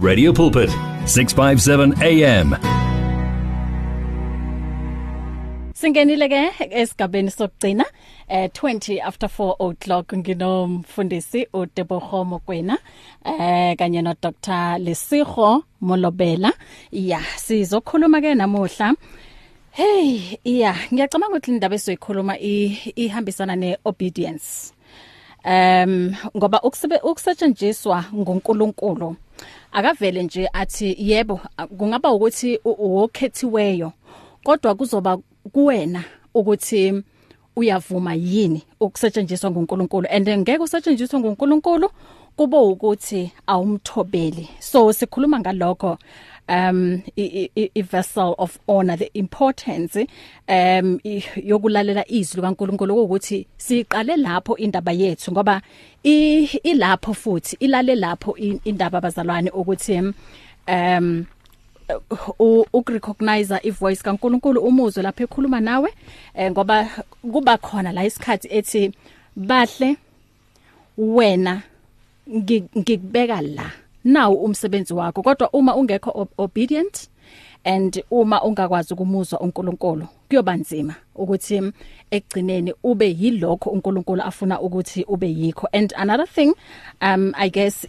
Radio Pulpit 657 AM Singenile ke esigabeni sokugcina eh 20 after 4 o'clock nginomfundisi uDebogo Mokwena eh kanye no Dr Lesigo Molobela. Yeah sizokhuluma ke namuhla. Hey yeah ngiyacabanga ukuthi indaba esizoyikhuluma ihambisana neobedience. Um ngoba ukusetshenziswa ngoNkulunkulu akavele nje athi yebo kungaba ukuthi ukhethiweyo kodwa kuzoba kuwena ukuthi uyavuma yini ukusetshenziswa ngoNkulunkulu and ngeke usetshenziswe ngoNkulunkulu kube ukuthi awumthobeli. So sikhuluma ngalokho. Um i, i, i vessel of honor the importance um yokulalela izwi kaNkuluNkulu ukuthi siqale lapho indaba yethu ngoba ilapho futhi ilale lapho indaba abazalwane ukuthi um ukurecognize ivoice kaNkuluNkulu umuzwe lapho ekhuluma nawe eh, ngoba kuba khona la isikhathi ethi bahle wena ngikubeka la. Nawo umsebenzi wakho kodwa uma ungekho obedient and uma ungakwazi ukumuzwa uNkulunkulu kuyoba nzima ukuthi ekugcineni ube yilokho uNkulunkulu afuna ukuthi ube yikho. And another thing um i guess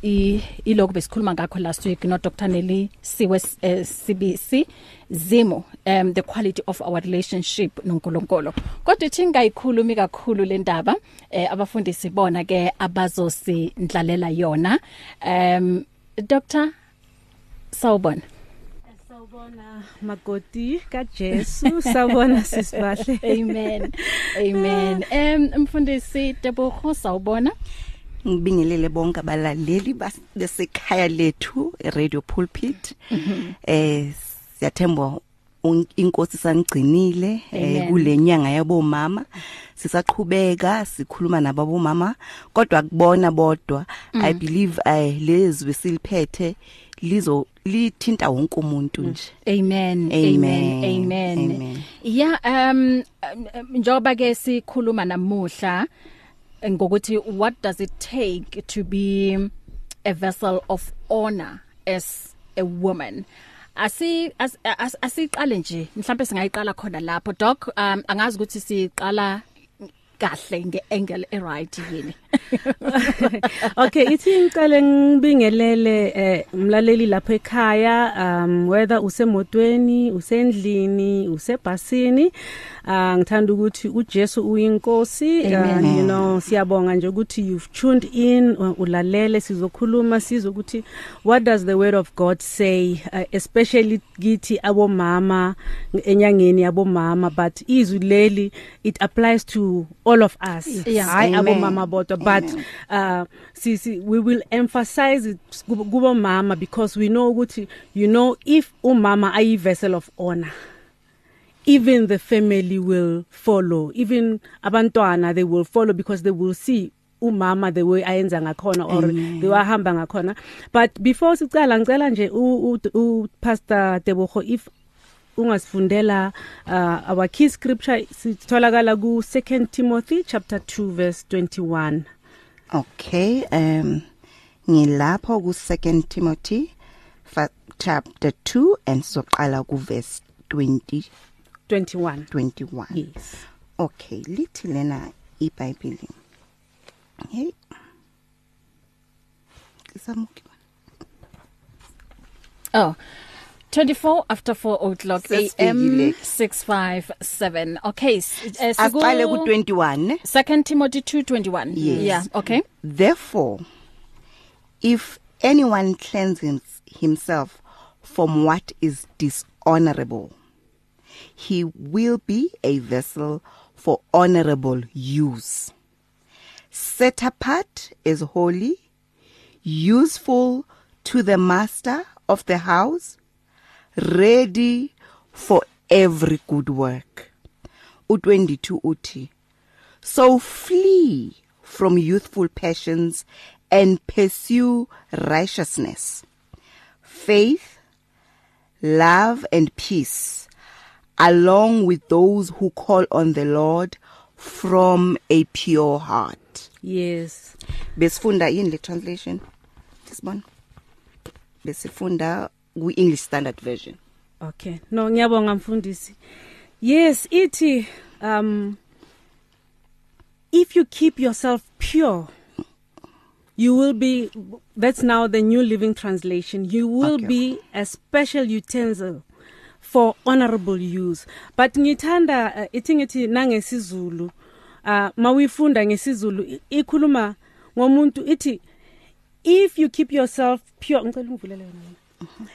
ilokho besikhuluma ngakho last week no Dr Nelly Siwe uh, eh, CBC zimo um the quality of our relationship noNkulunkulu. Kodwa ithi ngayikhulumi kakhulu le ndaba eh, abafundisi bona ke abazosindlalela yona um Dr Sawubona. Sawubona magoti kaJesu. Sawubona sisibahle Amen. Amen. Em mfundisi Tebogo sawubona. Ngibingelele bonke abalaleli basekhaya lethu Radio Pulpit. Mhm. eh siyathemba inkosi sangcinile eh kulenyanga yabomama. Sisaqhubeka sikhuluma nababomama kodwa kubona bodwa. Mm. i believe eh lezwe siliphethe lizo lithinta wonke umuntu nje. Amen. Amen. Amen. Yeah um njoba ke sikhuluma namuhla ngokuthi what does it take to be a vessel of honor as a woman? Asi asiqale nje mhlawumbe singayiqala khona lapho. Doc um angazi ukuthi siqala kahle ngeangle eright yini? Okay ithi ngicale ngibingelele eh umlaleli lapha ekhaya um whether usemotweni usendlini usebhasini. Uh, ngithanda ukuthi uJesu uyinkosi uh, you know siyabonga nje ukuthi you've tuned in uh, ulalele sizokhuluma sizokuthi what does the word of God say? Uh, especially kithi abomama enyangeni yabomama but izwi leli it applies to all of us. Yeah. hayi abomama bodwa but uh si, si we will emphasize it kubo mama because we know ukuthi you know if umama ayi vessel of honor even the family will follow. Even abantwana they will follow because they will see umama the way ayenza ngakhona or the way ahamba ngakhona. But before sicala ngicela nje u pastor Tebogo if ungasifundela uh, our key scripture sitholakala ku 2 Timothy chapter 2 verse 21 okay um ngilapho ku 2 Timothy chapter 2 and soqala ku verse 20 21 21 yes. Okay lithi lena iBhayibheli. Hey. Isamuki oh 24 after 4 o'clock am 657 okay uh, aqale ku 21 2 Timothy 2:21 yes. yeah okay. Therefore if anyone cleanses himself from what is dishonorable he will be a vessel for honorable use. Set apart as holy useful to the master of the house ready for every good work. U22 uthi so flee from youthful passions and pursue righteousness. Faith love and peace along with those who call on the Lord from a pure heart. Yes. Besifunda yini le translation? Sibona besifunda ku English Standard Version Okay. No ngiyabonga mfundisi. Yes, ithi um if you keep yourself pure you will be that's now the new living translation you will Okay. be a special utensil for honorable use but ngithanda uh, ithi ngithi nangesizulu uh mawifunda ngesizulu i- ikhuluma ngomuntu ithi if you keep yourself pure ngicela ungivulele yona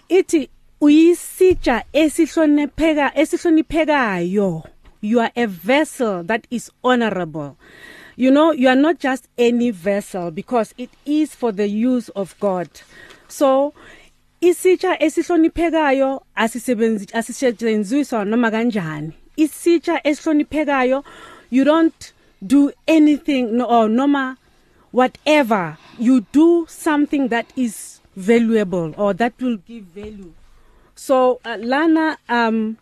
ithi uyisitsha esihlonipheka esihloniphekayo. You are a vessel that is honorable. You know you are not just any vessel because it is for the use of God. So isitsha esihloniphekayo asisebenzi asisetshenziswa noma kanjani. Isitsha esihloniphekayo you don't do anything no, or noma whatever you do something that is valuable or that will give value. So uh, lana um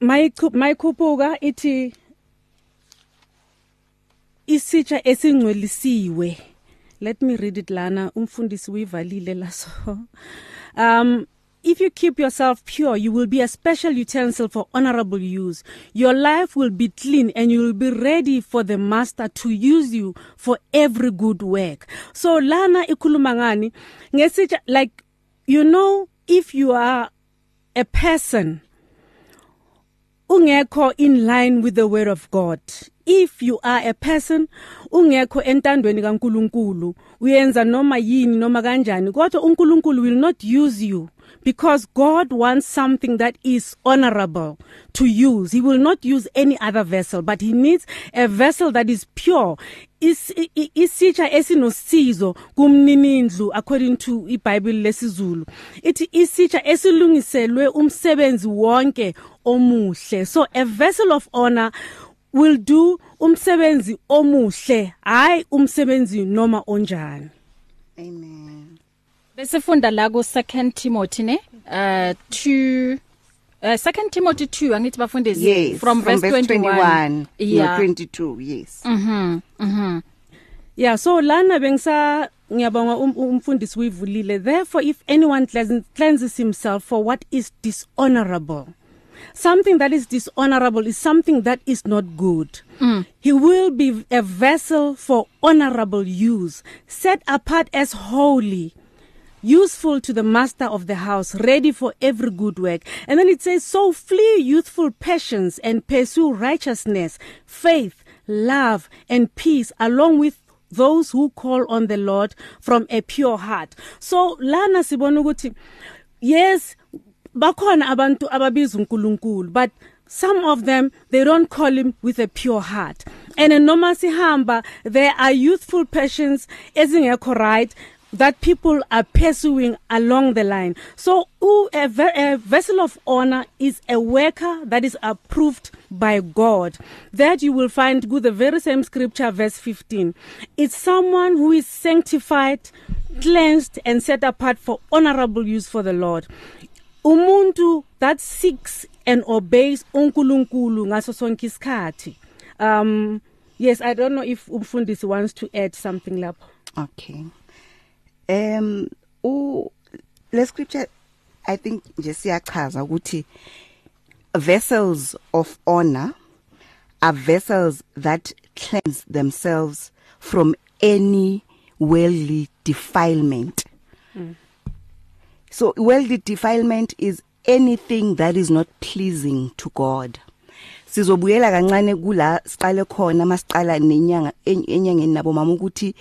mayikhuphuka ithi isitsha esingcwelisiwe let me read it lana. Umfundisi uyivalile laso. Um If you keep yourself pure, you will be a special utensil for honorable use. Your life will be clean and you will be ready for the master to use you for every good work. So lana ikhuluma ngani ngesitsha like you know if you are a person ungekho in line with the word of God. If you are a person ungekho entandweni kaNkuluNkulu uyenza noma yini noma kanjani kodwa uNkulunkulu will not use you because God wants something that is honorable to use. He will not use any other vessel but he needs a vessel that is pure. Isitsha esinosizo kumninindlu according to iBible lesizulu. Ithi isitsha esilungiselwe umsebenzi wonke omuhle. So a vessel of honor will do umsebenzi omuhle hayi umsebenzi noma onjani. Amen. Besifunda la ku 2 Timothy ne uh 2 Uh, 2 Timothy 2 angithi bafundisi yes from, verse 21 yeah yeah. 22 yes. Mhm mhm yeah so lana bengisa ngiyabonga um- umfundisi uyivulile. Therefore if anyone cleanses, cleanses himself for what is dishonorable something that is dishonorable is something that is not good. Mm. he will be a vessel for honorable use set apart as holy. Useful to the master of the house ready for every good work. And then it says so flee youthful passions and pursue righteousness faith love and peace along with those who call on the Lord from a pure heart. So lana sibona ukuthi yes bakhona abantu ababiza uNkulunkulu but some of them they don't call him with a pure heart. And noma sihamba there are youthful passions ezingekho right that people are pursuing along the line. So ooh, a, a vessel of honor is a worker that is approved by God. That you will find with the very same scripture verse 15 it's someone who is sanctified cleansed and set apart for honorable use for the Lord. Umuntu that seeks and obeys uNkulunkulu ngaso sonke isikhathi. Um yes i don't know if umfundisi wants to add something lapho. Okay. Um u le scripture i think nje siyachaza ukuthi vessels of honor are vessels that cleanse themselves from any worldly defilement So worldly defilement is anything that is not pleasing to God. Sizobuyela kancane kula siqale khona masiqala nenyanga en- enyangeni nabo mama ukuthi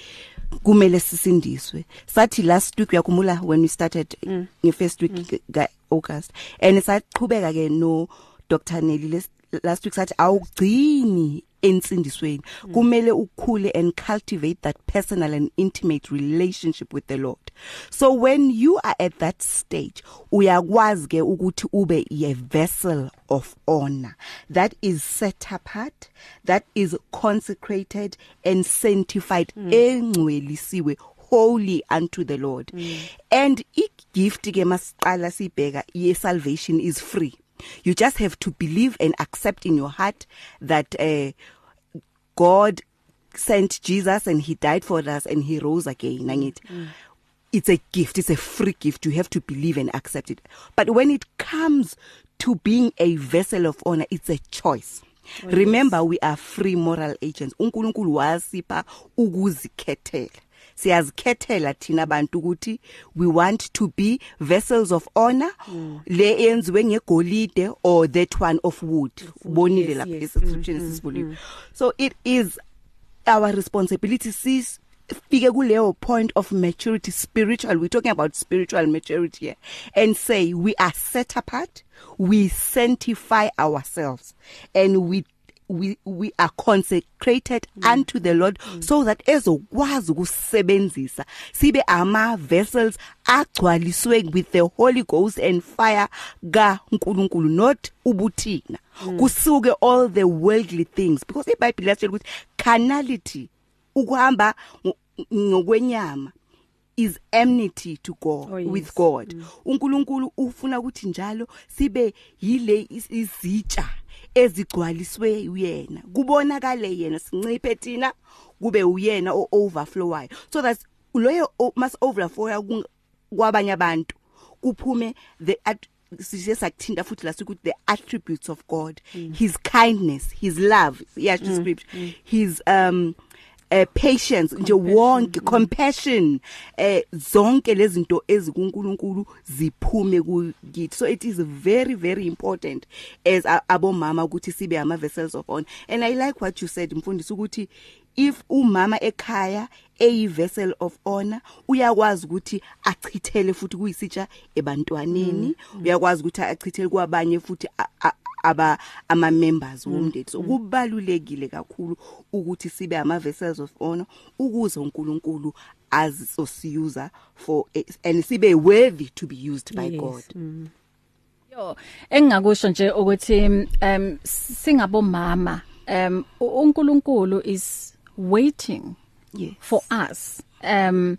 kumele sisindiswe. Sathi last week uyakhumbula when we started mm. nge first week mm. ka August and saqhubeka ke no Dr Nelly les- last week sathi awugcini ensindisweni. Kumele ukhule and cultivate that personal and intimate relationship with the Lord. So when you are at that stage uyakwazi ke ukuthi ube a vessel of honor. That is set apart that is consecrated and sanctified mm. engcwelisiwe holy unto the Lord. Mm. and igift ke masiqala sibheka ye salvation is free. You just have to believe and accept in your heart that uh, God sent Jesus and he died for us and he rose again. Angithi it's a gift it's a free gift. You have to believe and accept it. But when it comes to being a vessel of honor it's a choice. Oh, remember yes. we are free moral agents. uNkulunkulu wasipha ukuzikhethela. Siyazikhethela thina abantu ukuthi we want to be vessels of honor mm. le enziwe ngegolide or that one of wood ubonile yes, lapha yes. description mm, sisibuliwe mm, so it is our responsibility sis fike kuleyo point of maturity spiritual we're talking about spiritual maturity here and say we are set apart we sanctify ourselves and we we we are consecrated mm. unto the Lord mm. so that ezokwazi ukusebenzisa sibe ama vessels agcwaliswe with the Holy Ghost and fire kaNkuluNkulu not ubuthina mm. kusuke all the worldly things because iBhayibheli liyatshela ukuthi carnality ukuhamba ngokwenyama is enmity to God oh, yes. with God mm. uNkulunkulu ufuna ukuthi njalo sibe yile izitsha ezigcwaliswe uyena kubonakale yena sinciphe thina kube uyena o overflowayo so that loyo mas overflow kwabanye abantu kuphume the sije sakuthinta futhi la ukuthi the attributes of God mm. his kindness his love iyasho mm. script mm. his um eh patience nje wonke mm. compassion eh zonke lezi zinto ezikuNkulunkulu ziphume kukithi so it is very very important as abomama ukuthi sibe ama vessels of honor and i like what you said mfundisi ukuthi if umama ekhaya eyi vessel of honor uyakwazi ukuthi achithele futhi kuyisitsha ebantwaneni mm, mm. uyakwazi ukuthi achithele kwabanye futhi aba ama members womndeni so kubalulekile kakhulu ukuthi sibe ama vessels of honor ukuze uNkulunkulu azosiyuza for and sibe worthy to be used by yes. God mm. yo engingakusho nje ukuthi um singabomama um uNkulunkulu is waiting yes. for us um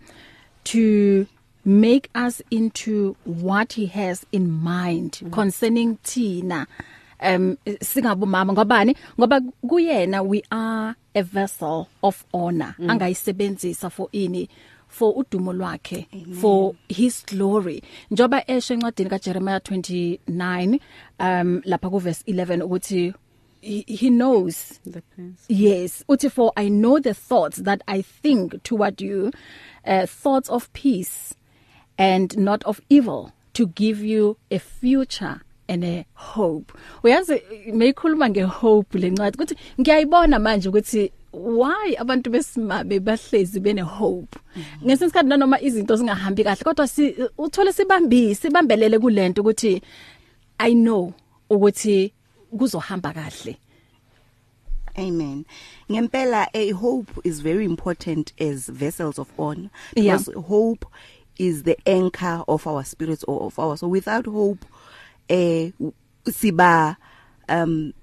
to make us into what he has in mind mm. concerning Tina um singabomama ngobani? Ngoba kuyena we are a vessel of honor. Mm. angayisebenzisa for ini for udumo lwakhe for his glory. Njoba esho encwadini kaJeremiah 29 um lapha ku verse 11 ukuthi he, he knows the plans yes uthi for i know the thoughts that i think toward you uh, thoughts of peace and not of evil to give you a future and a hope. Uyazi meyikhuluma ngehope lencwadi ukuthi ngiyayibona manje ukuthi why abantu besimabe bahlezi bene hope ngesinye isikhathi noma izinto zingahambi kahle kodwa si uthole sibambisi sibambelele kulento ukuthi i know ukuthi kuzohamba kahle. Amen. Ngempela a hope is very important as vessels of honor because yeah. hope is the anchor of our spirits or of our so without hope eh siba um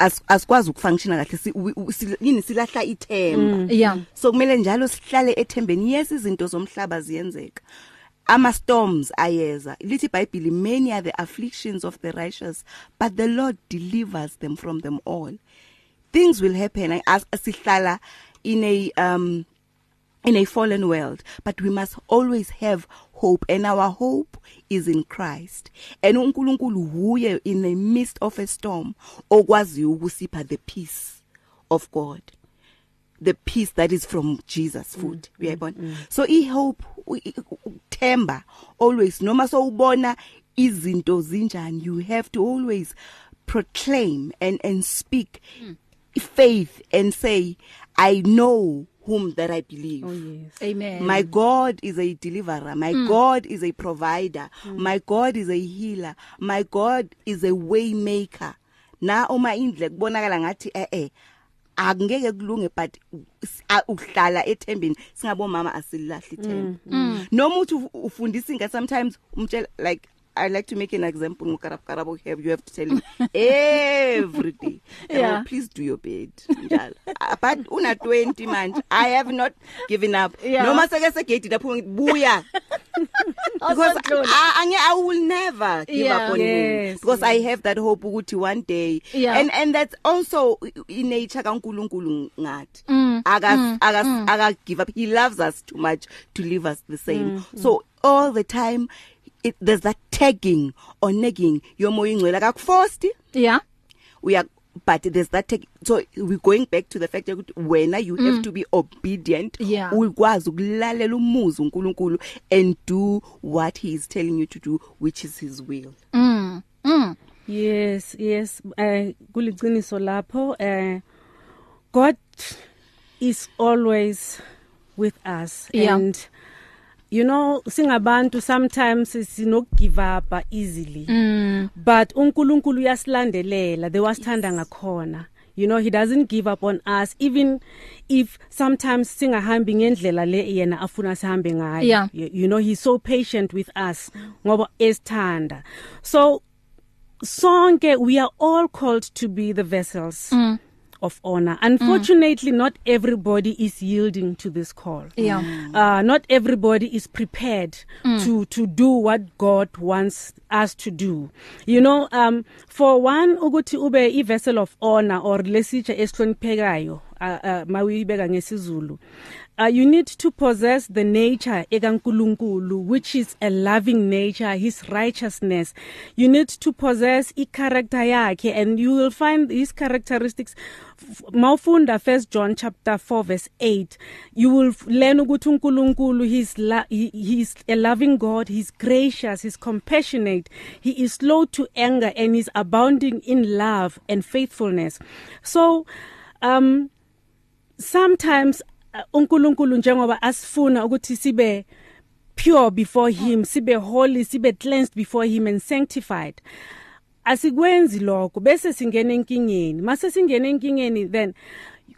as asikwazi ukufunctiona kahle yini silahla ithemba. Mm, yeah. So kumele njalo sihlale ethembeni. Yes izinto zomhlaba ziyenzeka. Ama storms ayeza. Lithi iBhayibheli many are the afflictions of the righteous but the Lord delivers them from them all. Things will happen. As sihlala in a um in a fallen world but we must always have hope and our hope is in Christ and uNkulunkulu huye in the midst of a storm okwazi ukusipha the peace of God the peace that is from Jesus food mm, uyayibona mm, mm. so i hope themba always noma so ubona izinto zinjani you have to always proclaim and and speak mm. faith and say i know whom that I believe. Oh yes. Amen. My God is a deliverer. My mm. God is a provider. Mm. My God is a healer. My God is a way maker. Na uma indle kubonakala ngathi eh eh akungeke kulunge but ukuhlala ethembeni singabomama asilahli ithemba. Mm. Mm. Noma uthi ufundisa inga sometimes umtshela like I like to make an example ngokarab karabo here you have to tell him every day. Yeah. oh, please do your bed njalo. But una 20 manje. I have not given up. Yeah. noma seke segate lapho buya. Because. I, I will never give Yeah. up on Yes, him because I have that hope ukuthi one day. Yeah. and and that's also in nature kaNkulunkulu ngathi. Mm, aka aka aka give up. He loves us too much to leave us the same. Mm, so all the time it, there's that tagging or negging yomoya ingcwele akakuforced yeah we are but there's that take, so we going back to the fact ukuthi wena you have to be obedient Mm. Yeah. ukwazi ukulalela umuzi uNkulunkulu and do what he is telling you to do which is his will mm mm Yes, yes. Uh kuliciniso lapho uh God is always with us Yeah. and you know singabantu sometimes sinokugive up easily. Mm. But uNkulunkulu uyasilandelela there wasithanda ngakhona. You know he doesn't give up on us even if sometimes singahambi ngendlela le yena afuna sihambe ngayo. Yeah. you, you know he's so patient with us ngoba esithanda. So sonke we are all called to be the vessels. Mm. Of honor unfortunately mm. not everybody is yielding to this call Yeah. uh not everybody is prepared mm. to to do what God wants us to do you know um for one ukuthi ube i vessel of honor or lesitshe esihloniphekayo uh, uh, mawuyibeka ngesizulu uh, you need to possess the nature ekaNkulunkulu which is a loving nature his righteousness. You need to possess i character yakhe and you will find his characteristics. Mawufunda first John chapter 4 verse 8 you will learn ukuthi uNkulunkulu he's he, he's a loving God he's gracious he's compassionate he is slow to anger and he's abounding in love and faithfulness. So um sometimes uNkulunkulu njengoba asifuna ukuthi sibe pure before him sibe holy sibe cleansed before him and sanctified. Asikwenzi lokho bese singena enkingeni. Mase singena enkingeni then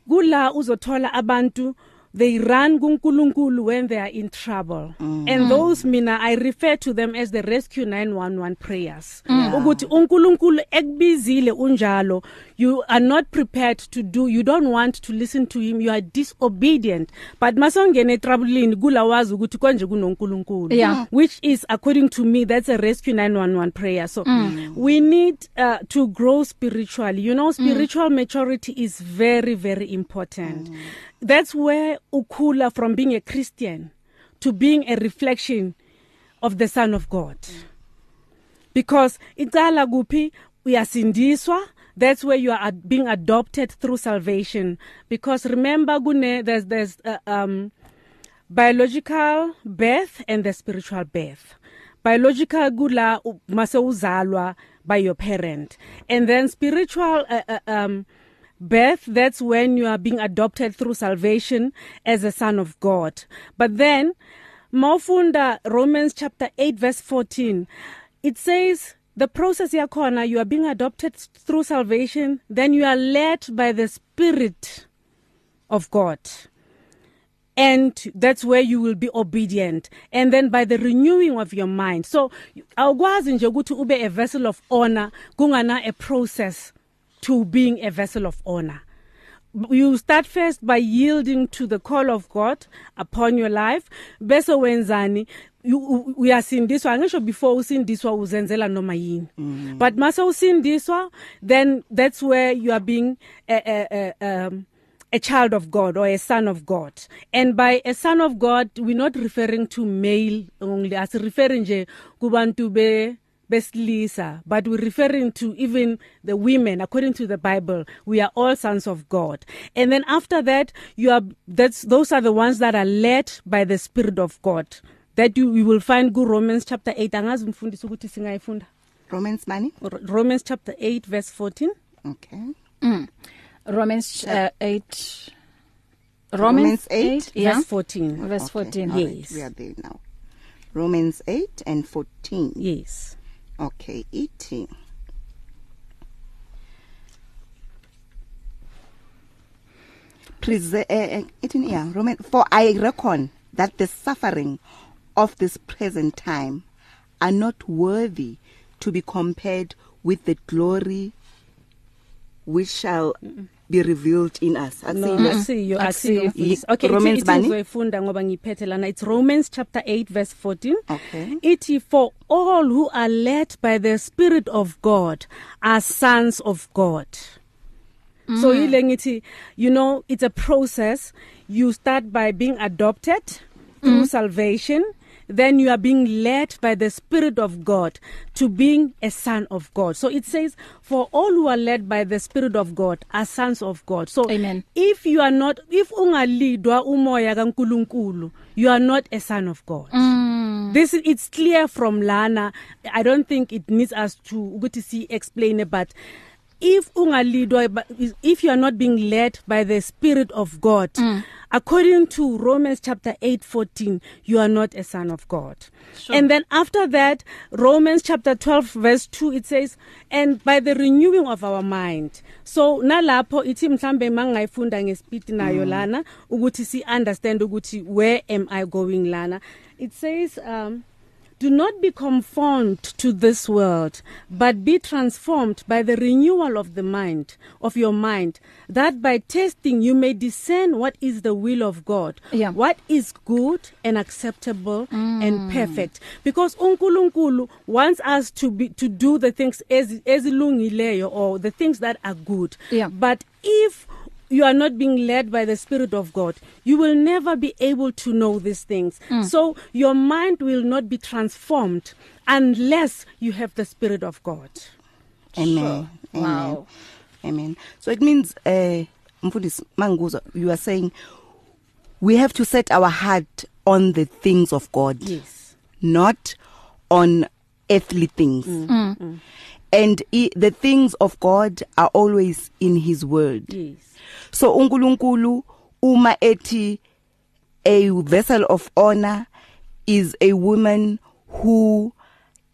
kula uzothola abantu they run kuNkulunkulu when they are in trouble. Mm. and those mina i refer to them as the rescue 911 prayers. Ukuthi uNkulunkulu ekubizile unjalo you are not prepared to do you don't want to listen to him you are disobedient but masongena etroubleini kulawazi ukuthi konje kunoNkulunkulu Yeah. which is according to me that's a rescue 911 prayer so mm. we need uh, to grow spiritually you know spiritual mm. maturity is very very important mm. that's where ukhula from being a christian to being a reflection of the son of god because icala kuphi uyasindiswa that's where you are ad- being adopted through salvation. Because remember kune there's there's uh, um biological birth and the spiritual birth. Biological kula mase uzalwa by your parent. And then spiritual uh, uh, um birth that's when you are being adopted through salvation as a son of God. But then mawufunda Romans chapter 8 verse 14 it says the process yakhona you are being adopted through salvation then you are led by the spirit of God. And that's where you will be obedient. And then by the renewing of your mind. So awukwazi nje ukuthi ube a vessel of honor kungana a process to being a vessel of honor. You start first by yielding to the call of God upon your life. Bese wenzani? Uyasindiswa. Angisho before usindiswa uzenzela noma yini. But mase usindiswa then that's where you are being a, a, a, um, a child of God or a son of God. And by a son of God we're not referring to male only. As referring nje kubantu be besilisa but we're referring to even the women. According to the bible we are all sons of god. And then after that you are that's those are the ones that are led by the spirit of god. That you, you will find ku romans chapter 8 angazi mfundisi ukuthi singayifunda. Romans money R- romans chapter 8 verse 14 okay. Romans uh, 8 Romans 8, yeah. verse 14 verse 14 all Yes. we are there now. Romans 8 and 14 yes. Okay eating Prese- uh, uh, eating yeah Roman for I reckon that the suffering of this present time are not worthy to be compared with the glory which shall be revealed in us No, akusile asiyo Akusiyo. asiyo Okay, Romans bani? izoyifunda ngoba ngiphethe lana it's Romans chapter 8 verse 14 Okay. ithi for all who are led by the spirit of God are sons of God mm. so yile ngithi you know it's a process you start by being adopted through mm. salvation then you are being led by the spirit of God to being a son of God so it says for all who are led by the spirit of God are sons of God so Amen. if you are not if ungalidwa umoya kaNkuluNkulu you are not a son of God mm. this is it's clear from lana i don't think it needs us to ukuthi see explain it but if ungalidwa if you are not being led by the spirit of God mm. according to Romans chapter 8:14 you are not a son of God sure. and then after that Romans chapter 12 verse 2 it says and by the renewing of our mind so nalapho ithi mhlambe mangayifunda ngespeed nayo lana ukuthi si understand ukuthi where am I going lana it says um Do not be conformed to this world, but be transformed by the renewal of the mind, of your mind, that by testing you may discern what is the will of God, Yeah. what is good and acceptable mm. and perfect. Because uNkulunkulu wants us to be to do the things ez ezilungileyo or the things that are good. Yeah. But if you are not being led by the spirit of God. You will never be able to know these things. Mm. so your mind will not be transformed unless you have the spirit of God. Amen. Wow. amen. Amen. So it means eh mfundisi mangikuzwa you are saying we have to set our heart on the things of God yes. not on earthly things. Mm. Mm. And i, the things of God are always in his word. Yes. So uNkulunkulu uma ethi a vessel of honor is a woman who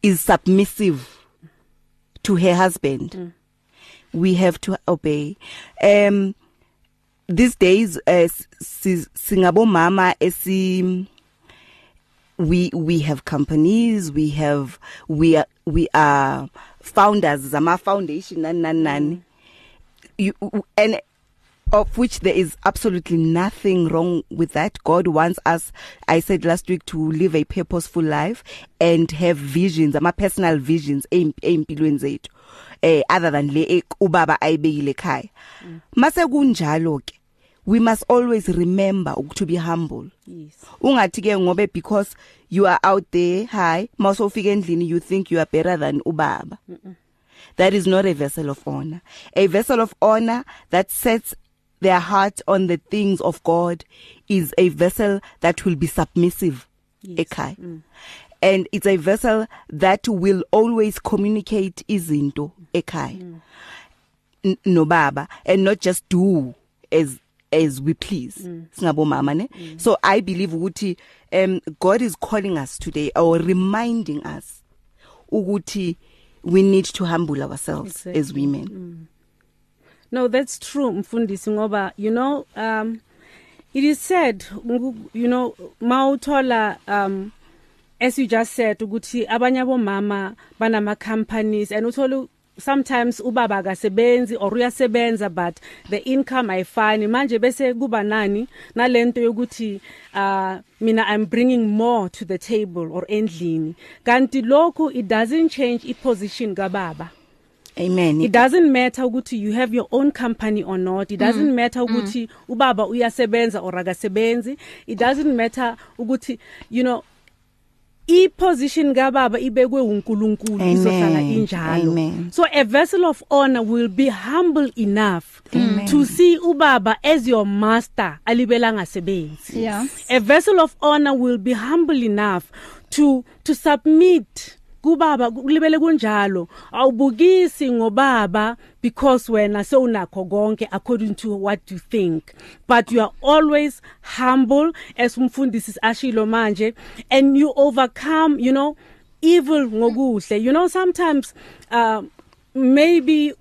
is submissive to her husband mm. we have to obey. Um these days uh, si- singabo mama esi we we have companies we have we are we are founders zama foundation nani nani nani. You and of which there is absolutely nothing wrong with that. God wants us i said last week to live a purposeful life and have visions ama personal visions empilweni zethu eh other than le e- ubaba ayibekile ekhaya. Mase kunjalo ke we must always remember to be humble yes ungathi ke ngobe because you are out there high mawusofika endlini you think you are better than ubaba mm -mm. that is not a vessel of honor a vessel of honor that sets their heart on the things of God is a vessel that will be submissive Yes. ekhaya mm. and it's a vessel that will always communicate izinto ekhaya mm. nobaba and not just do as as we please mm. singabo mama ne mm. so i believe ukuthi um god is calling us today or reminding us ukuthi we need to humble ourselves Exactly. as women mm. No, that's true, mfundisi ngoba you know um it is said you know mawuthola um as you just said ukuthi abanye abomama banama companies and uthola sometimes ubaba akasebenzi or uyasebenza but the income ayifani. Manje bese kuba nani nalento yokuthi uh mina I'm bringing more to the table or endlini. Kanti lokhu it doesn't change i position kababa. Amen. It doesn't matter ukuthi you have your own company or not. It doesn't mm. matter ukuthi mm. ubaba uyasebenza or akasebenzi. It doesn't matter ukuthi you know i position kababa ibekwe uNkulunkulu izohlala injalo so a vessel of honor will be humble enough Amen. to see ubaba as your master alibelanga sebenzi Yeah. a vessel of honor will be humble enough to to submit kubaba kulibele kunjalo. Awubukisi ngobaba because wena sewunakho konke according to what you think. But you are always humble as umfundisi ashilo manje and you overcome you know evil ngokuhle. You know sometimes uh maybe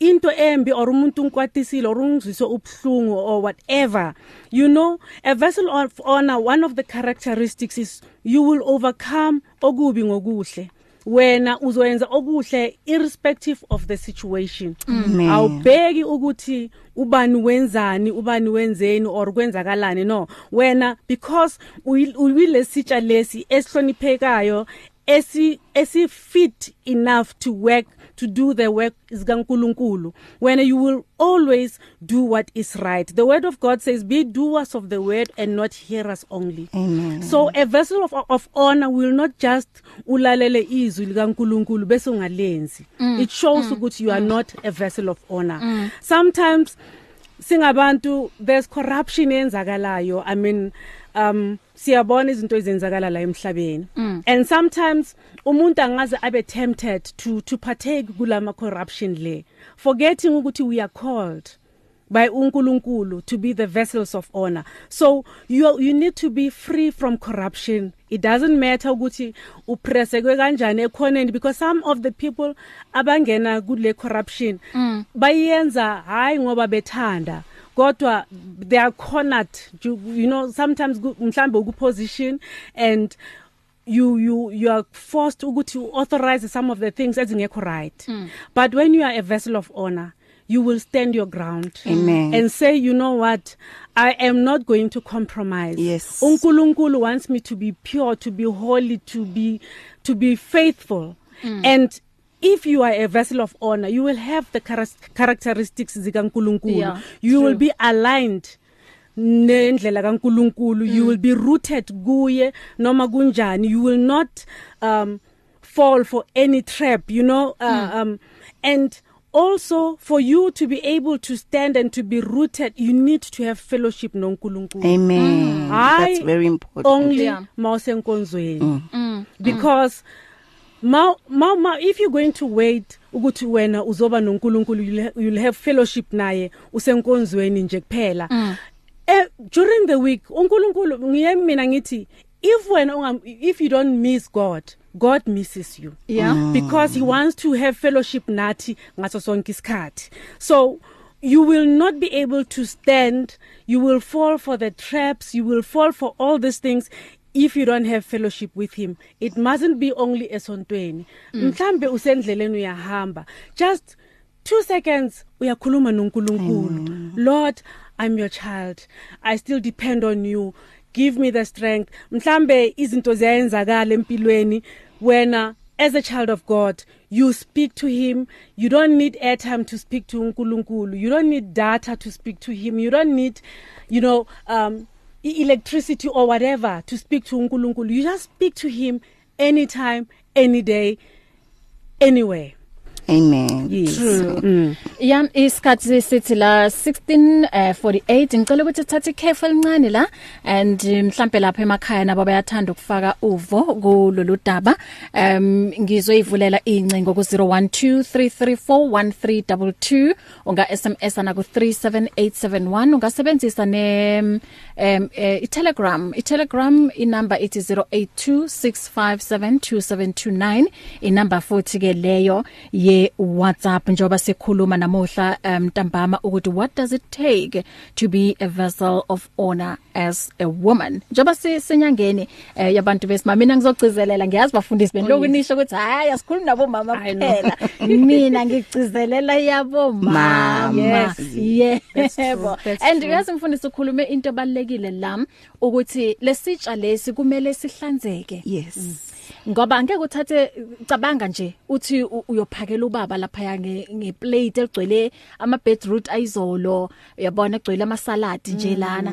into embi or umuntu unkwatisile or ungizwise ubhlungu or whatever you know a vessel of honor one of the characteristics is you will overcome okubi ngokuhle. Wena uzoyenza okuhle irrespective of the situation Amen. awubheki ukuthi ubani wenzani ubani wenzeni or kwenzakalani no wena because uyilesitsha lesi esihloniphekayo esi esi fit enough to work to do the work zikaNkuluNkulu when you will always do what is right. The word of god says be doers of the word and not hearers only. Amen. so a vessel of of honor will not just ulalele izwi likaNkuluNkulu bese ungalenzi. It shows ukuthi you are not a vessel of honor. Sometimes singabantu there's corruption eyenzakalayo. I mean um siyabona izinto ezenzakala la emhlabeni. And sometimes umuntu angaze abe tempted to to partake kulama corruption le forgetting ukuthi we are called by uNkulunkulu to be the vessels of honor. So you you need to be free from corruption. It doesn't matter ukuthi upressekwe kanjani ekhoneni because some of the people abangena kule corruption mm. bayenza hayi ngoba bethanda. Kodwa they are cornered you, you know sometimes mhlambe ukuposition and you you you are forced ukuthi authorize some of the things ezingekho right mm. but when you are a vessel of honor you will stand your ground Amen. and say you know what i am not going to compromise Yes. uNkulunkulu wants me to be pure to be holy to be to be faithful mm. and if you are a vessel of honor you will have the char- characteristics zikaNkulunkulu Yeah, you will true. be aligned nendlela kaNkulunkulu you will be rooted kuye noma kunjani you will not um fall for any trap you know uh, mm. um and also for you to be able to stand and to be rooted you need to have fellowship noNkulunkulu Amen. Hayi That's very important. only Yeah. mawusenkonzweni because ma, ma ma if you're going to wait ukuthi wena uzoba noNkulunkulu you'll, ha- you'll have fellowship naye usenkonzweni nje kuphela. Eh during the week uNkulunkulu ngiye mina ngithi if wena ungam if you don't miss God God misses you. Yeah. Mm. because he wants to have fellowship nathi ngaso sonke isikhathi. So you will not be able to stand. You will fall for the traps. You will fall for all these things if you don't have fellowship with him it mustn't be only esontweni. Mhlambe usendleleni uyahamba. Just 2 seconds uyakhuluma noNkulunkulu. Lord i'm your child. I still depend on you. Give me the strength. Mhlambe izinto ziyenzakala empilweni. Wena as a child of God you speak to him. You don't need airtime to speak to uNkulunkulu. You don't need data to speak to him. You don't need you know um electricity or whatever to speak to uNkulunkulu. You just speak to him anytime any day anywhere. Amen. yes True. mm. Yam isikhathi sithi la 1648 ngicela ukuthi thathe ikhefu elincane la and eh, mhlambe lapha emakhaya nabo bayathanda ukufaka uvo kulolu daba um ngizoyivulela incingo ku 0123341322 unga SMS ana ku 37871 ungasebenzisa ne um eh, iTelegram iTelegram inamba ithi 0826572729 inamba futhi ke leyo ye WhatsApp njoba sikhuluma namuhla um, ntambama ukuthi what does it take to be a vessel of honor as a woman? Njoba sisenyangeni eh, yabantu besimama mina ngizogcizelela ngiyazi bafundisi benloku nisho ukuthi hayi asikhulumi nabo mama kuphela. Mina ngigcizelela yabo mama. Yes. Yebo. and uyazi mfundisi ukhulume into ebalekile la ukuthi lesitsha lesi kumele sihlanzeke. Yes. Ngoba angeke uthathe cabanga nje uthi u- uyophakela ubaba lapha nge ngeplate eligcwele ama beetroot ayizolo uyabona? Egcwele ama salad nje lana.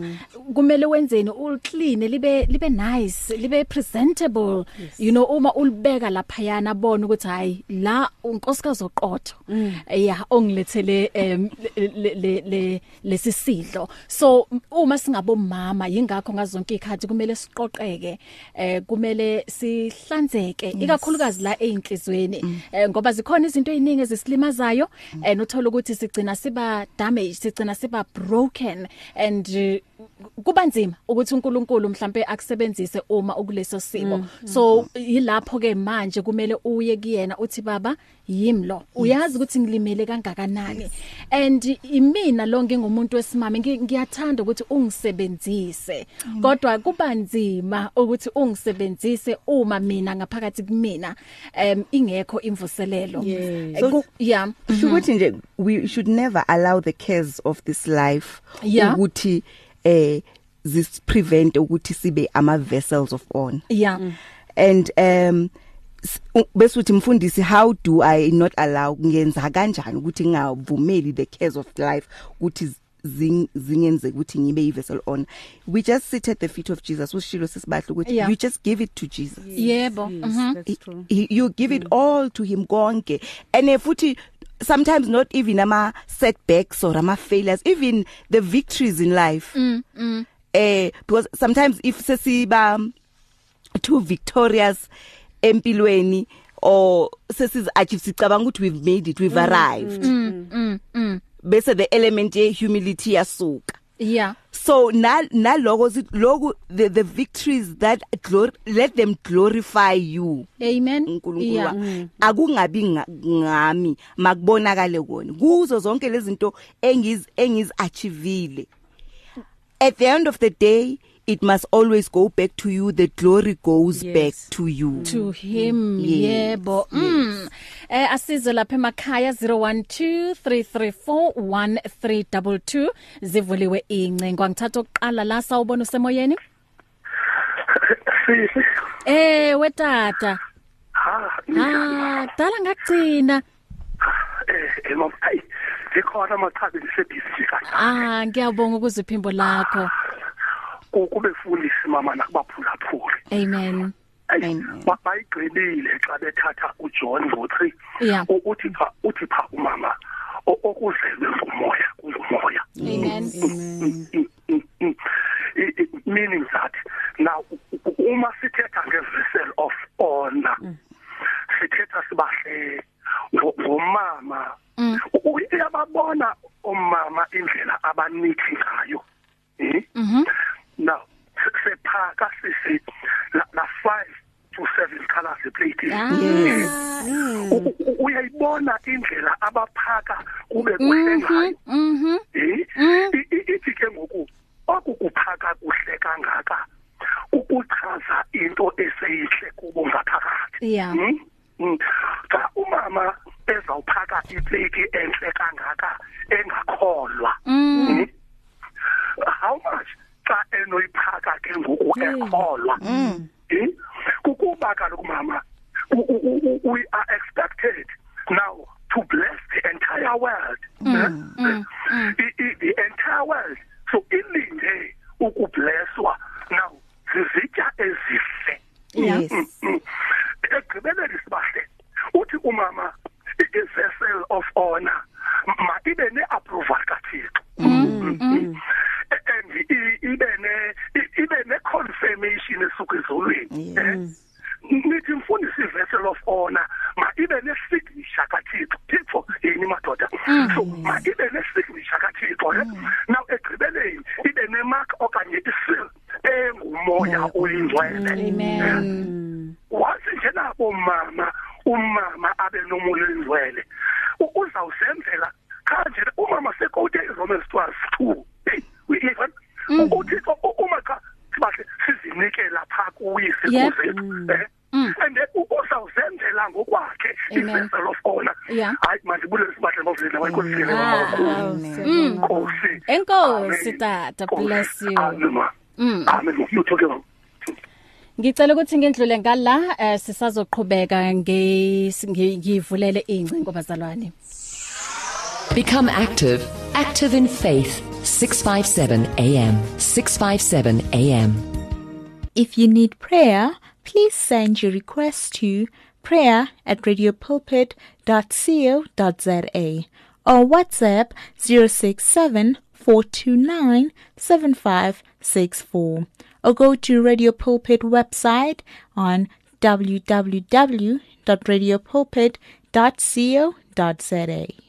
Kumele wenzeni? Ul clean libe libe nice libe presentable. You know uma ulibeka lapha yana bona ukuthi hayi la unkosikazi oqotho. Yeah ongilethele em, le- le le- le lesisidlo so m- uma singabomama yingakho ngazonke ikhathi kumele siqoqeke eh kumele sihlanzeke ikakhulukazi la einhlizweni eh, ngoba zikhona izinto eziningi ezisilimazayo and uthola ukuthi sigcina siba damaged sigcina siba broken and eh, kuba nzima ukuthi uNkulunkulu mhlambe akusebenzise uma ukuleso simo. So yilapho ke manje kumele uye kuyena uthi baba yimi lo. Uyazi ukuthi ngilimele kangakanani. And imina lo ngingumuntu wesimame ngi- ngiyathanda ukuthi ungisebenzise. Kodwa kuba nzima ukuthi ungisebenzise uma mina ngaphakathi kumina em ingekho imvuselelo. Yes. Eh, ku- yeah. Shukuthi nje we should never allow the cares of this life Yeah. ukuthi eh this prevent ukuthi sibe ama vessels of honor. Yeah. And um bese uthi mfundisi how do i not allow ngenza kanjani ukuthi ngingavumeli the cares of life ukuthi z- zing- zingenze ukuthi ngibe i vessel honor? We just sit at the feet of Jesus. Usishilo sesibahle ukuthi Yeah. you just give it to Jesus. Yebo. Yes, mhm that's true. he, you give it all to him konke. And if futhi sometimes not even ama setbacks or ama failures even the victories in life. Mm, mm. eh because sometimes if sesiba too victorious empilweni or sesiz achieve sicabanga ukuthi we've made it we've arrived. mm mm bese the element ye humility yasuka. Yeah. So na naloko loku the, the victories that glor let them glorify you amen. uNkulunkulu yeah. wa- akungabi nga- ngami makubonakale kona. Kuzo zonke lezi zinto engiz engiz achievile at the end of the day it must always go back to you. The glory goes Yes. back to you. To him. Yes, yebo. Mm. Eh asizo lapha emakhaya 0123341322 zivuliwe incengo angithatha oqala la sawubona usemoyeni Sisi. eh wetata Ha, njani? ah dala ngakugcina Eh, mama, hayi. Zikhona amachabi ngisebhizi kahle. ah ngiyabonga ukuzwa iphimbo lakho Ku- Kube fundisi mama nakubaphulaphuli. amen Ayi, Amen. ba- bayigqibile xa bethatha uJohn ngo3. Yeah. Uthi pha uthi pha umama okuzelwe ngumoya, kungumoya. amen. Mm, mm, mm. Meaning that now uma sithetha ngevessel of honor sithetha sibahle ngo- ngomama uyababona omama indlela abanithi ngayo eh now se- sephaka sisi la 5 7 colors U- u- uyayibona indlela abaphaka kube kuhle ngayo. mhm eh I- i- ithi ke ngoku okukuphaka kuhle kangaka ukuchaza into eseyihle kubo ngaphakathi. Yeah. Hmm? Hmm. xa umama ezawuphaka iplate enhle kangaka engakholwa. Hmm? how much xa enoyiphaka ke ngoku ekholwa? Kukuba kaloku mama we are expected now to bless the entire world eh? I- i- the entire world so ilinde ukublesswa now zizitya ezihle yes Mm. ekugqibeleni sibahle uthi umama i- i-vessel of honor ma ibe ne-approval kathixo Mm. and i- ibe ne- i- ibe ne-confirmation esuka ezulwini eh? nithi mfundisi i-vessel of honor ma ibe ne-signature kathixo thixo yini madoda so ma ibe ne-signature kathixo eh? now ekugqibeleni ibe ne-mark okanye isil engumoya oyingcwele amen wathi nje nabo mama umama abe nomoya oyingcwele u- uzawusenzela kanje umama sekote iRomans 12:2 hey uyiva uthixo u- uma cha sibahle sizinikela pha kuye Yep. sikuzethu eh and then u- uzawuzenzela ngokwakhe Amen. i-vessel of honor Yeah. hayi manje bulele sibahle ngokuzela wayikhosini Ah. Nkosi. Enkosi, tata. Bless you. Ma. Amen. You talk about Ngicela ukuthi ngindlule ngala eh, sisazoqhubeka ngivulele incingo bazalwane Become active. Active in Faith. 657 AM. 657 AM. If you need prayer, please send your request to prayer at radiopulpit.co.za or WhatsApp 067 429 7564 or go to Radio Pulpit website on www.radiopulpit.co.za.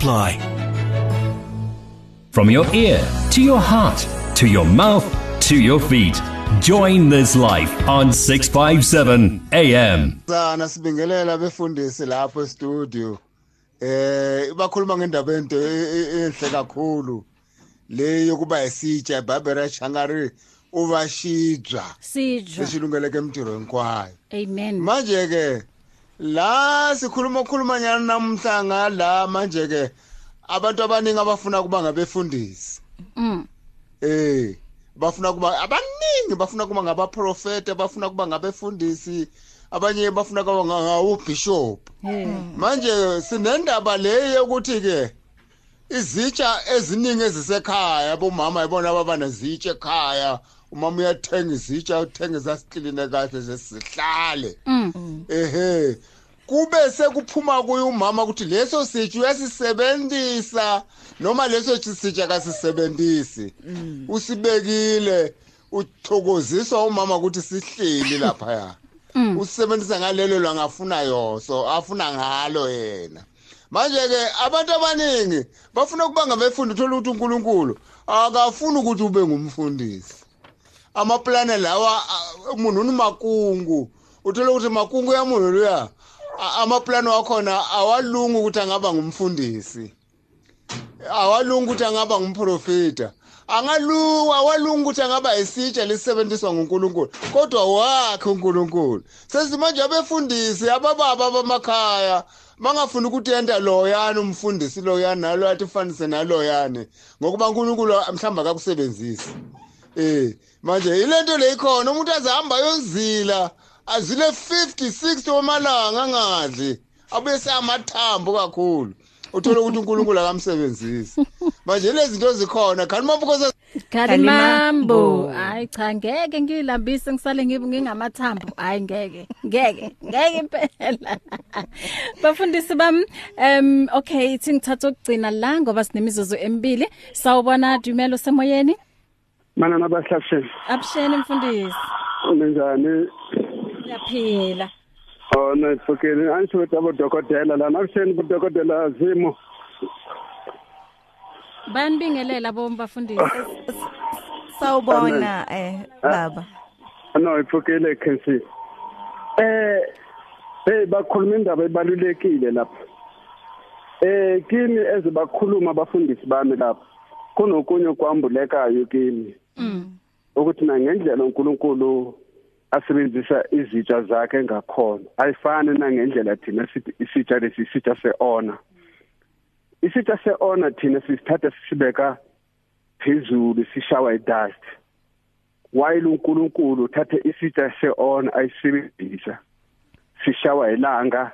apply. From your ear to your heart to your mouth to your feet. Join this life on 657 AM. sana sibingelela befundisi lapho e-studio eh bakhuluma ngendaba ento enhle kakhulu le yokuba isitsha babera changari ubashidwa Sijwa. sishilungeleke emtirweni kwayo Amen. manje ke la sikhuluma ukukhuluma nyana namhla ngala manje ke abantu abaningi abafuna kuba ngabefundisi. Mm. eh bafuna kuba abaningi bafuna kuba ngabaprofete bafuna kuba ngabefundisi abanye bafuna kuba ngawubishop manje sinendaba le yokuthi ke izitsha eziningi ezisekhaya abomama ibona ababana zitshe ekhaya umama uyathenga izitsha uthenga zasikline kahle zesihlale ehe. Kube sekuphuma kuye umama ukuthi leso sitsha uyasisebenzisa noma leso sitsha kasisebenzisi usibekile uthokoziswa umama ukuthi sihleli lapha usebenzisa ngalelo langafuna yoso afuna ngalo yena. Manje ke abantu abaningi bafuna ukuba ngabefundi uthola ukuthi uNkulunkulu akafuni ukuthi ube ngumfundisi. Amaplane lawa a- umuntu umakungu uthola ukuthi makungu ya munhu luya a- amaplane wakhona awalungi ukuthi angaba ngumfundisi awalungi ukuthi angaba ngumprofita angalungi awalungi ukuthi angaba isitsha lisebenziswa nguNkulunkulu kodwa wakhe uNkulunkulu sesimanje abefundisi abababa bamakhaya bangafuni ukuthi yenda loyana umfundisi loyana nalo athi fanise naloyane ngokuba uNkulunkulu mhlamba akakusebenzisi eh manje ilento leyikhona umuntu azihamba yozila azile 50 60 wamalanga angadli abuye seyamathambo kakhulu uthola ukuthi uNkulunkulu akamsebenzisi manje lezi zinto zikhona kanti mabukosa Kalimambo. Hayi cha ngeke ngilambise ngisale ngibe ngingamathambo. Hayi ngeke. Ngeke. Ngeke impela. Bafundisi bam um okay ithi ngithatha ukugcina la ngoba sinemizuzu emibili. Sawubona Dumelo semoyeni. Mana nabahlasheni Abusheni mfundisi. unenjani Yaphila. oh nayifukile ansho ukuthi abodokotela lana akusheni budokotela zimo Banibingelela bomba bafundisi. Sawubona eh baba. no ifukile kensi eh hey bakhuluma indaba ebalulekile lapha eh kimi ezibakhuluma abafundisi bami lapha kunokunye kwambulekayo kimi Mm. Ukuthi na ngendlela uNkulunkulu asebenzisa izitsha zakhe ngakhona. Ayifani na ngendlela thina sithi isitsha lesi isitsha seona isitsha seona thina sisithatha sisibeka phezulu sishawa idust. While uNkulunkulu uthathe isitsha seona ayisebenzisa sishawa ilanga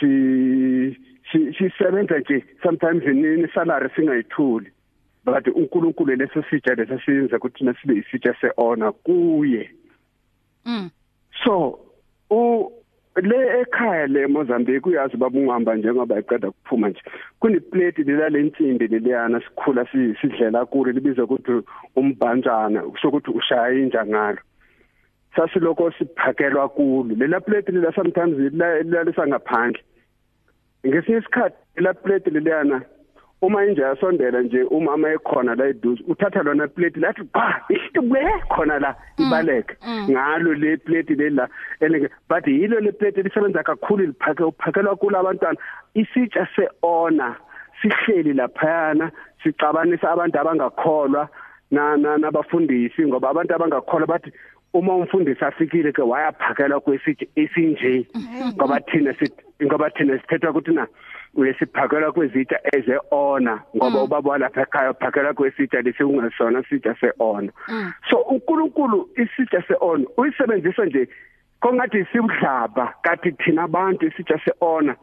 si si- sisebenza nje sometimes nini salary singayithuli. But uNkulunkulu leso sitsha lesasenza ukuthi thina sibe isitsha seona kuye. Mm. so u le ekhaya le Mozambique uyazi babungihamba njengoba iqeda kuphuma nje. Kuneplate lela lensimbi leliyana sikhula si- sidlela kulo libizwa ukuthi umbhanjana sokuthi ushaya inja ngalo sasiloko siphakelwa kulo. Lela plate lela sometimes lilalisa ngaphandle. Ngesinye isikhathi lela plate leliyana uma inja yasondela nje umama ekhona la eduze uthatha lona plate lathi ba isitube khona la ibaleke. ngalo le plate lela elenge but yilo le plate lisebenza kakhulu liphake uphakelwa kulo abantwana. Isitsha seona sihleli laphayana sicabanisa abantu abangakholwa na na- nabafundisi ngoba abantu abangakholwa bathi uma umfundisi afikile ke wayaphakelwa kwesithi esinje. Ngoba thina sithi ngoba thina sithetha ukuthi na uyesiphakelwa kwezitsha eze ona ngoba ubaba walapha ekhaya uphakelwa kwesitsha lesingasona sitsha seona. So uNkulunkulu isitsha seona uyisebenzisa nje kongathi sibudlaba kathi thina abantu isitsha seona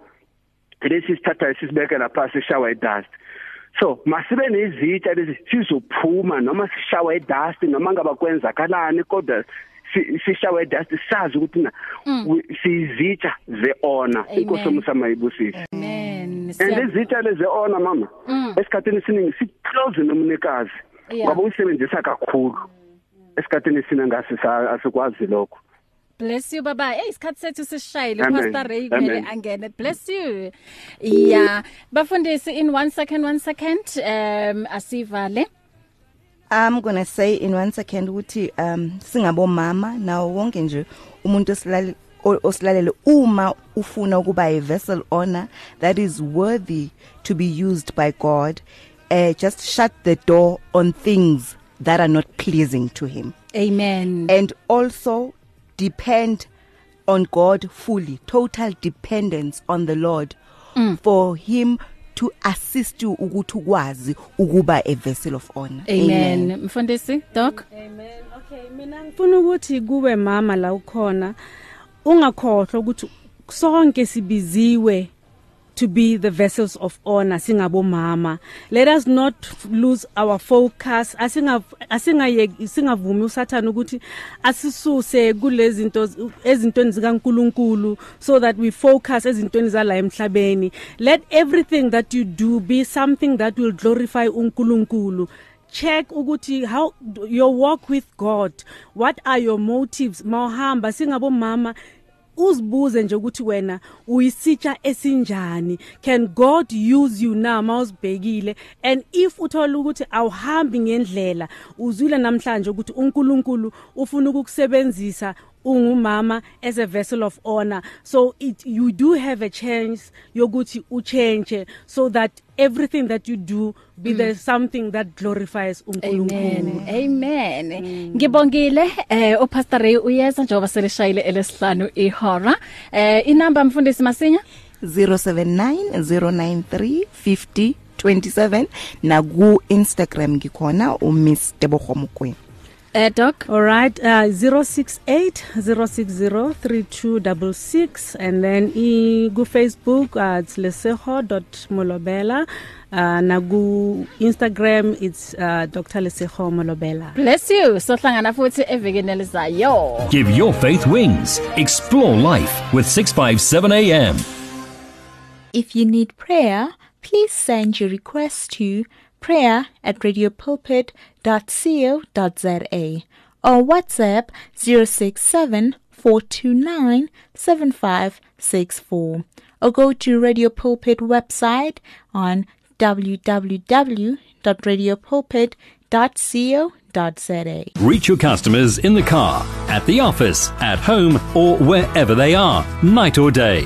lesi sithatha sisibeke lapha sishawa idust. So masibe nezitsha lezi sizophuma noma sishawa idust noma ngaba kwenzakalani kodwa sishawe dust sazi ukuthi na sizitsha ze honor inkosi umsama ibusisi amen. And izitsha leze honor mama esikhathini siningi si close nomnikazi ngoba uyisebenzisa kakhulu. Esikhathini sina ngase asikwazi lokho. Bless you baba. Hey isikhathi sethu sishayile Pastor Ray vele angene. Bless you. Yeah. Bafundisi in 1 second 1 second. Um asivale. I'm going to say in one second ukuthi um singabomama. Nawo wonke nje umuntu osilale osilalele uma ufuna ukuba a vessel honor that is worthy to be used by God uh, just shut the door on things that are not pleasing to him. Amen. And also depend on God fully total dependence on the Lord mm. for him to assist you ukuthi ukwazi ukuba a vessel of honor. Amen. Mfundisi doc? Amen. Okay mina ngifuna ukuthi kube mama la ukhona ungakhohlwa ukuthi sonke sibiziwe to be the vessels of honor singabomama. Let us not lose our focus. Asinga asingaye singavumi usathana ukuthi asisuse kulezi zinto ezintweni zikaNkuluNkulu so that we focus ezintweni zala emhlabeni. Let everything that you do be something that will glorify uNkulunkulu. Check ukuthi how your walk with God what are your motives? Mawhamba singabomama uzibuze nje ukuthi wena uyisitsha esinjani. Can god use you now? Mawuzibhekile and if uthola ukuthi awuhambi ngendlela uzwile namhlanje ukuthi uNkulunkulu ufuna ukukusebenzisa ungumama as a vessel of honor. So it you do have a chance yokuthi uchange so that everything that you do be mm. there something that glorifies uNkulunkulu. Amen. Mm. ngibongile eh upastor Ray uyeza njengoba selishayile elesihlanu ihora. Eh inamba mfundisi masinya? 0790935027 na ku Instagram ngikhona uMiss Tebogo Mokwena Uh, doc all right uh 068 060 3266 and then i go facebook uh, it's leseho.molobela uh na ku Instagram it's uh Dr Leseho Molobela. Bless you. So hlangana futhi evekeni elizayo. Give your faith wings. Explore life with 657 am if you need prayer please send your request to prayer at radiopulpit.co.za or WhatsApp 067 429 7564 or go to Radio Pulpit website on www.radiopulpit.co.za. Reach your customers in the car, at the office, at home, or wherever they are, night or day.